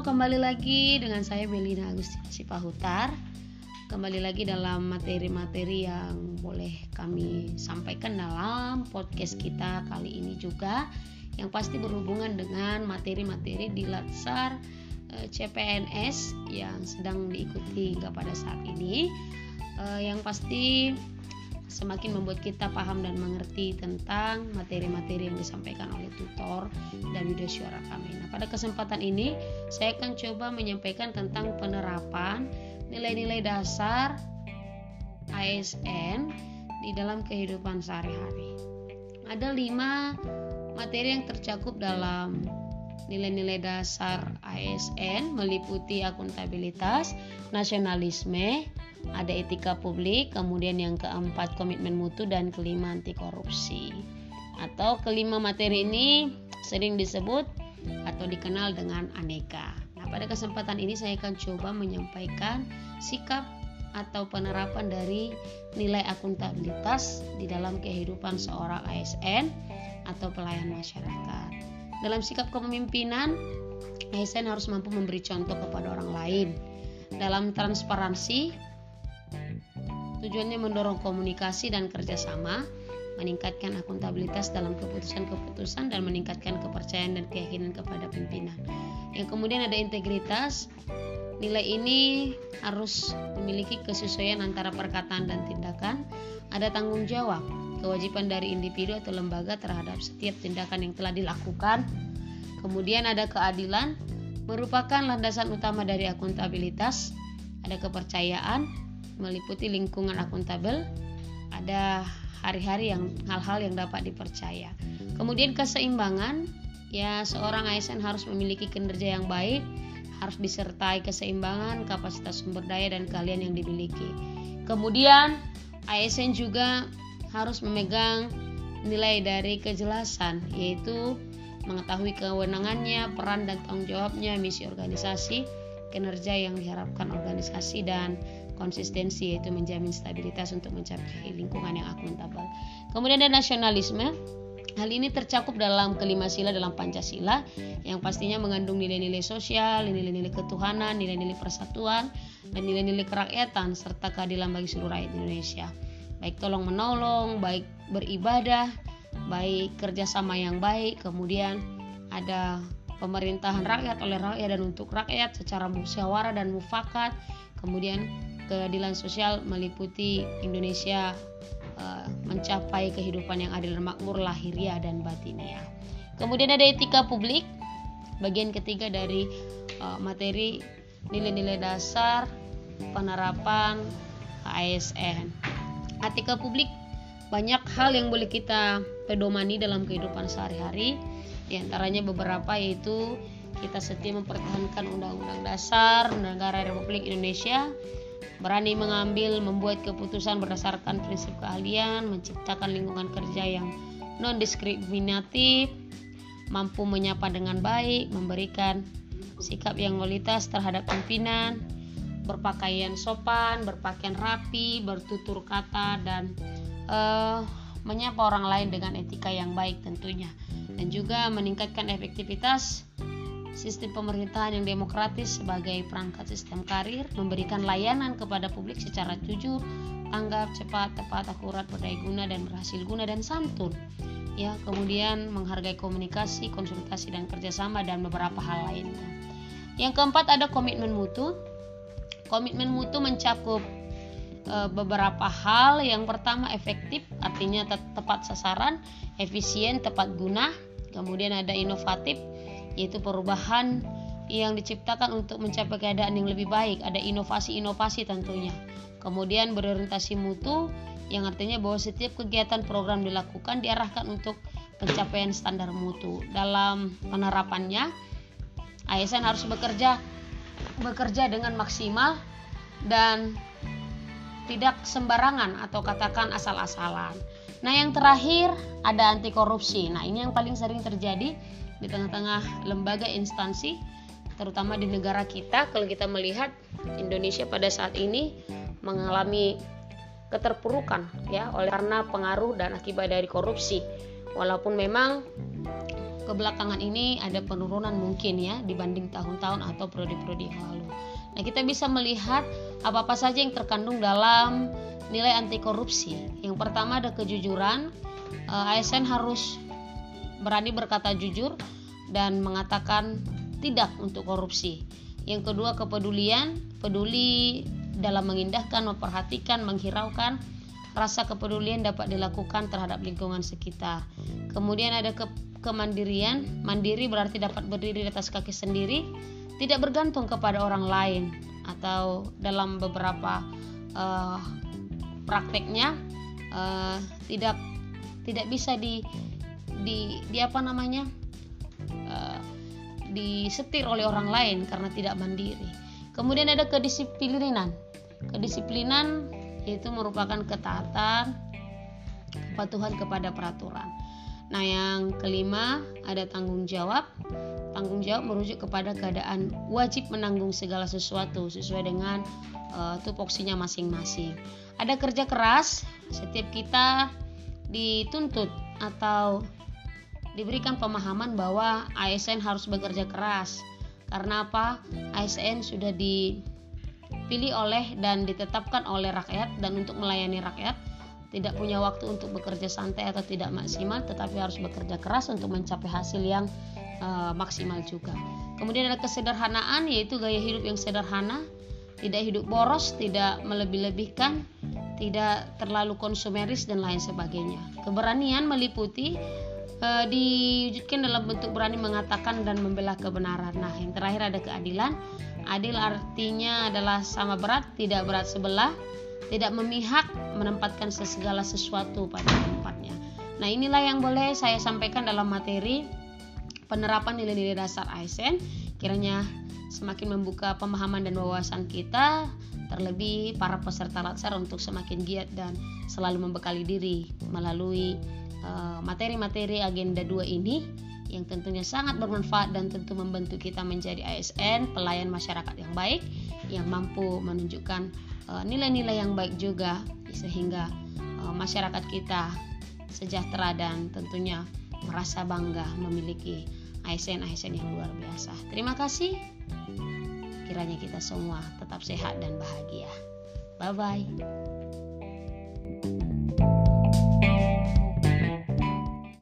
kembali lagi dengan saya Belina Agustina Sipahutar. Kembali lagi dalam materi-materi yang boleh kami sampaikan dalam podcast kita kali ini juga yang pasti berhubungan dengan materi-materi di Latsar eh, CPNS yang sedang diikuti hingga pada saat ini. Eh, yang pasti semakin membuat kita paham dan mengerti tentang materi-materi yang disampaikan oleh tutor dan video suara kami. Nah, pada kesempatan ini saya akan coba menyampaikan tentang penerapan nilai-nilai dasar ASN di dalam kehidupan sehari-hari. Ada lima materi yang tercakup dalam nilai-nilai dasar ASN meliputi akuntabilitas, nasionalisme, ada etika publik, kemudian yang keempat komitmen mutu dan kelima anti korupsi. Atau kelima materi ini sering disebut atau dikenal dengan aneka. Nah, pada kesempatan ini saya akan coba menyampaikan sikap atau penerapan dari nilai akuntabilitas di dalam kehidupan seorang ASN atau pelayan masyarakat. Dalam sikap kepemimpinan, ASN harus mampu memberi contoh kepada orang lain. Dalam transparansi, Tujuannya mendorong komunikasi dan kerjasama, meningkatkan akuntabilitas dalam keputusan-keputusan dan meningkatkan kepercayaan dan keyakinan kepada pimpinan. Yang kemudian ada integritas. Nilai ini harus memiliki kesesuaian antara perkataan dan tindakan. Ada tanggung jawab, kewajiban dari individu atau lembaga terhadap setiap tindakan yang telah dilakukan. Kemudian ada keadilan, merupakan landasan utama dari akuntabilitas. Ada kepercayaan, meliputi lingkungan akuntabel, ada hari-hari yang hal-hal yang dapat dipercaya. Kemudian keseimbangan, ya seorang ASN harus memiliki kinerja yang baik, harus disertai keseimbangan, kapasitas sumber daya dan keahlian yang dimiliki. Kemudian ASN juga harus memegang nilai dari kejelasan, yaitu mengetahui kewenangannya, peran dan tanggung jawabnya, misi organisasi, kinerja yang diharapkan organisasi dan konsistensi yaitu menjamin stabilitas untuk mencapai lingkungan yang akuntabel. Kemudian ada nasionalisme. Hal ini tercakup dalam kelima sila dalam Pancasila yang pastinya mengandung nilai-nilai sosial, nilai-nilai ketuhanan, nilai-nilai persatuan, dan nilai-nilai kerakyatan serta keadilan bagi seluruh rakyat Indonesia. Baik tolong menolong, baik beribadah, baik kerjasama yang baik, kemudian ada pemerintahan rakyat oleh rakyat dan untuk rakyat secara musyawarah dan mufakat, kemudian keadilan sosial meliputi Indonesia uh, mencapai kehidupan yang adil dan makmur lahiriah dan batiniah. Kemudian ada etika publik, bagian ketiga dari uh, materi nilai-nilai dasar penerapan ASN. Etika publik banyak hal yang boleh kita pedomani dalam kehidupan sehari-hari. Di antaranya beberapa yaitu kita setia mempertahankan Undang-Undang Dasar Negara Republik Indonesia berani mengambil membuat keputusan berdasarkan prinsip keahlian, menciptakan lingkungan kerja yang non diskriminatif, mampu menyapa dengan baik, memberikan sikap yang kualitas terhadap pimpinan, berpakaian sopan, berpakaian rapi, bertutur kata dan uh, menyapa orang lain dengan etika yang baik tentunya dan juga meningkatkan efektivitas sistem pemerintahan yang demokratis sebagai perangkat sistem karir, memberikan layanan kepada publik secara jujur, tanggap, cepat, tepat, akurat, berdaya guna dan berhasil guna dan santun. Ya, kemudian menghargai komunikasi, konsultasi dan kerjasama dan beberapa hal lainnya. Yang keempat ada komitmen mutu. Komitmen mutu mencakup e, beberapa hal. Yang pertama efektif, artinya tepat sasaran, efisien, tepat guna. Kemudian ada inovatif, yaitu perubahan yang diciptakan untuk mencapai keadaan yang lebih baik. Ada inovasi-inovasi tentunya. Kemudian berorientasi mutu yang artinya bahwa setiap kegiatan program dilakukan diarahkan untuk pencapaian standar mutu. Dalam penerapannya, ASN harus bekerja bekerja dengan maksimal dan tidak sembarangan atau katakan asal-asalan. Nah, yang terakhir ada anti korupsi. Nah, ini yang paling sering terjadi di tengah-tengah lembaga instansi terutama di negara kita kalau kita melihat Indonesia pada saat ini mengalami keterpurukan ya oleh karena pengaruh dan akibat dari korupsi walaupun memang kebelakangan ini ada penurunan mungkin ya dibanding tahun-tahun atau periode-periode yang lalu. Nah, kita bisa melihat apa-apa saja yang terkandung dalam nilai anti korupsi. Yang pertama ada kejujuran. Eh, ASN harus berani berkata jujur dan mengatakan tidak untuk korupsi. Yang kedua kepedulian, peduli dalam mengindahkan, memperhatikan, menghiraukan rasa kepedulian dapat dilakukan terhadap lingkungan sekitar. Kemudian ada ke kemandirian, mandiri berarti dapat berdiri di atas kaki sendiri, tidak bergantung kepada orang lain atau dalam beberapa uh, prakteknya uh, tidak tidak bisa di di, di apa namanya uh, disetir oleh orang lain karena tidak mandiri. Kemudian ada kedisiplinan. Kedisiplinan yaitu merupakan ketaatan kepatuhan kepada peraturan. Nah, yang kelima ada tanggung jawab. Tanggung jawab merujuk kepada keadaan wajib menanggung segala sesuatu sesuai dengan uh, tupoksinya masing-masing. Ada kerja keras, setiap kita dituntut atau diberikan pemahaman bahwa ASN harus bekerja keras. Karena apa? ASN sudah di dipilih oleh dan ditetapkan oleh rakyat dan untuk melayani rakyat tidak punya waktu untuk bekerja santai atau tidak maksimal tetapi harus bekerja keras untuk mencapai hasil yang uh, maksimal juga. Kemudian ada kesederhanaan yaitu gaya hidup yang sederhana, tidak hidup boros, tidak melebih-lebihkan, tidak terlalu konsumeris dan lain sebagainya. Keberanian meliputi uh, diwujudkan dalam bentuk berani mengatakan dan membela kebenaran. Nah, yang terakhir ada keadilan Adil artinya adalah sama berat, tidak berat sebelah, tidak memihak, menempatkan segala sesuatu pada tempatnya. Nah, inilah yang boleh saya sampaikan dalam materi penerapan nilai-nilai dasar ASN. Kiranya semakin membuka pemahaman dan wawasan kita, terlebih para peserta latsar untuk semakin giat dan selalu membekali diri melalui eh, materi-materi uh, agenda 2 ini yang tentunya sangat bermanfaat dan tentu membantu kita menjadi ASN, pelayan masyarakat yang baik, yang mampu menunjukkan nilai-nilai uh, yang baik juga sehingga uh, masyarakat kita sejahtera dan tentunya merasa bangga memiliki ASN-ASN yang luar biasa. Terima kasih. Kiranya kita semua tetap sehat dan bahagia. Bye bye.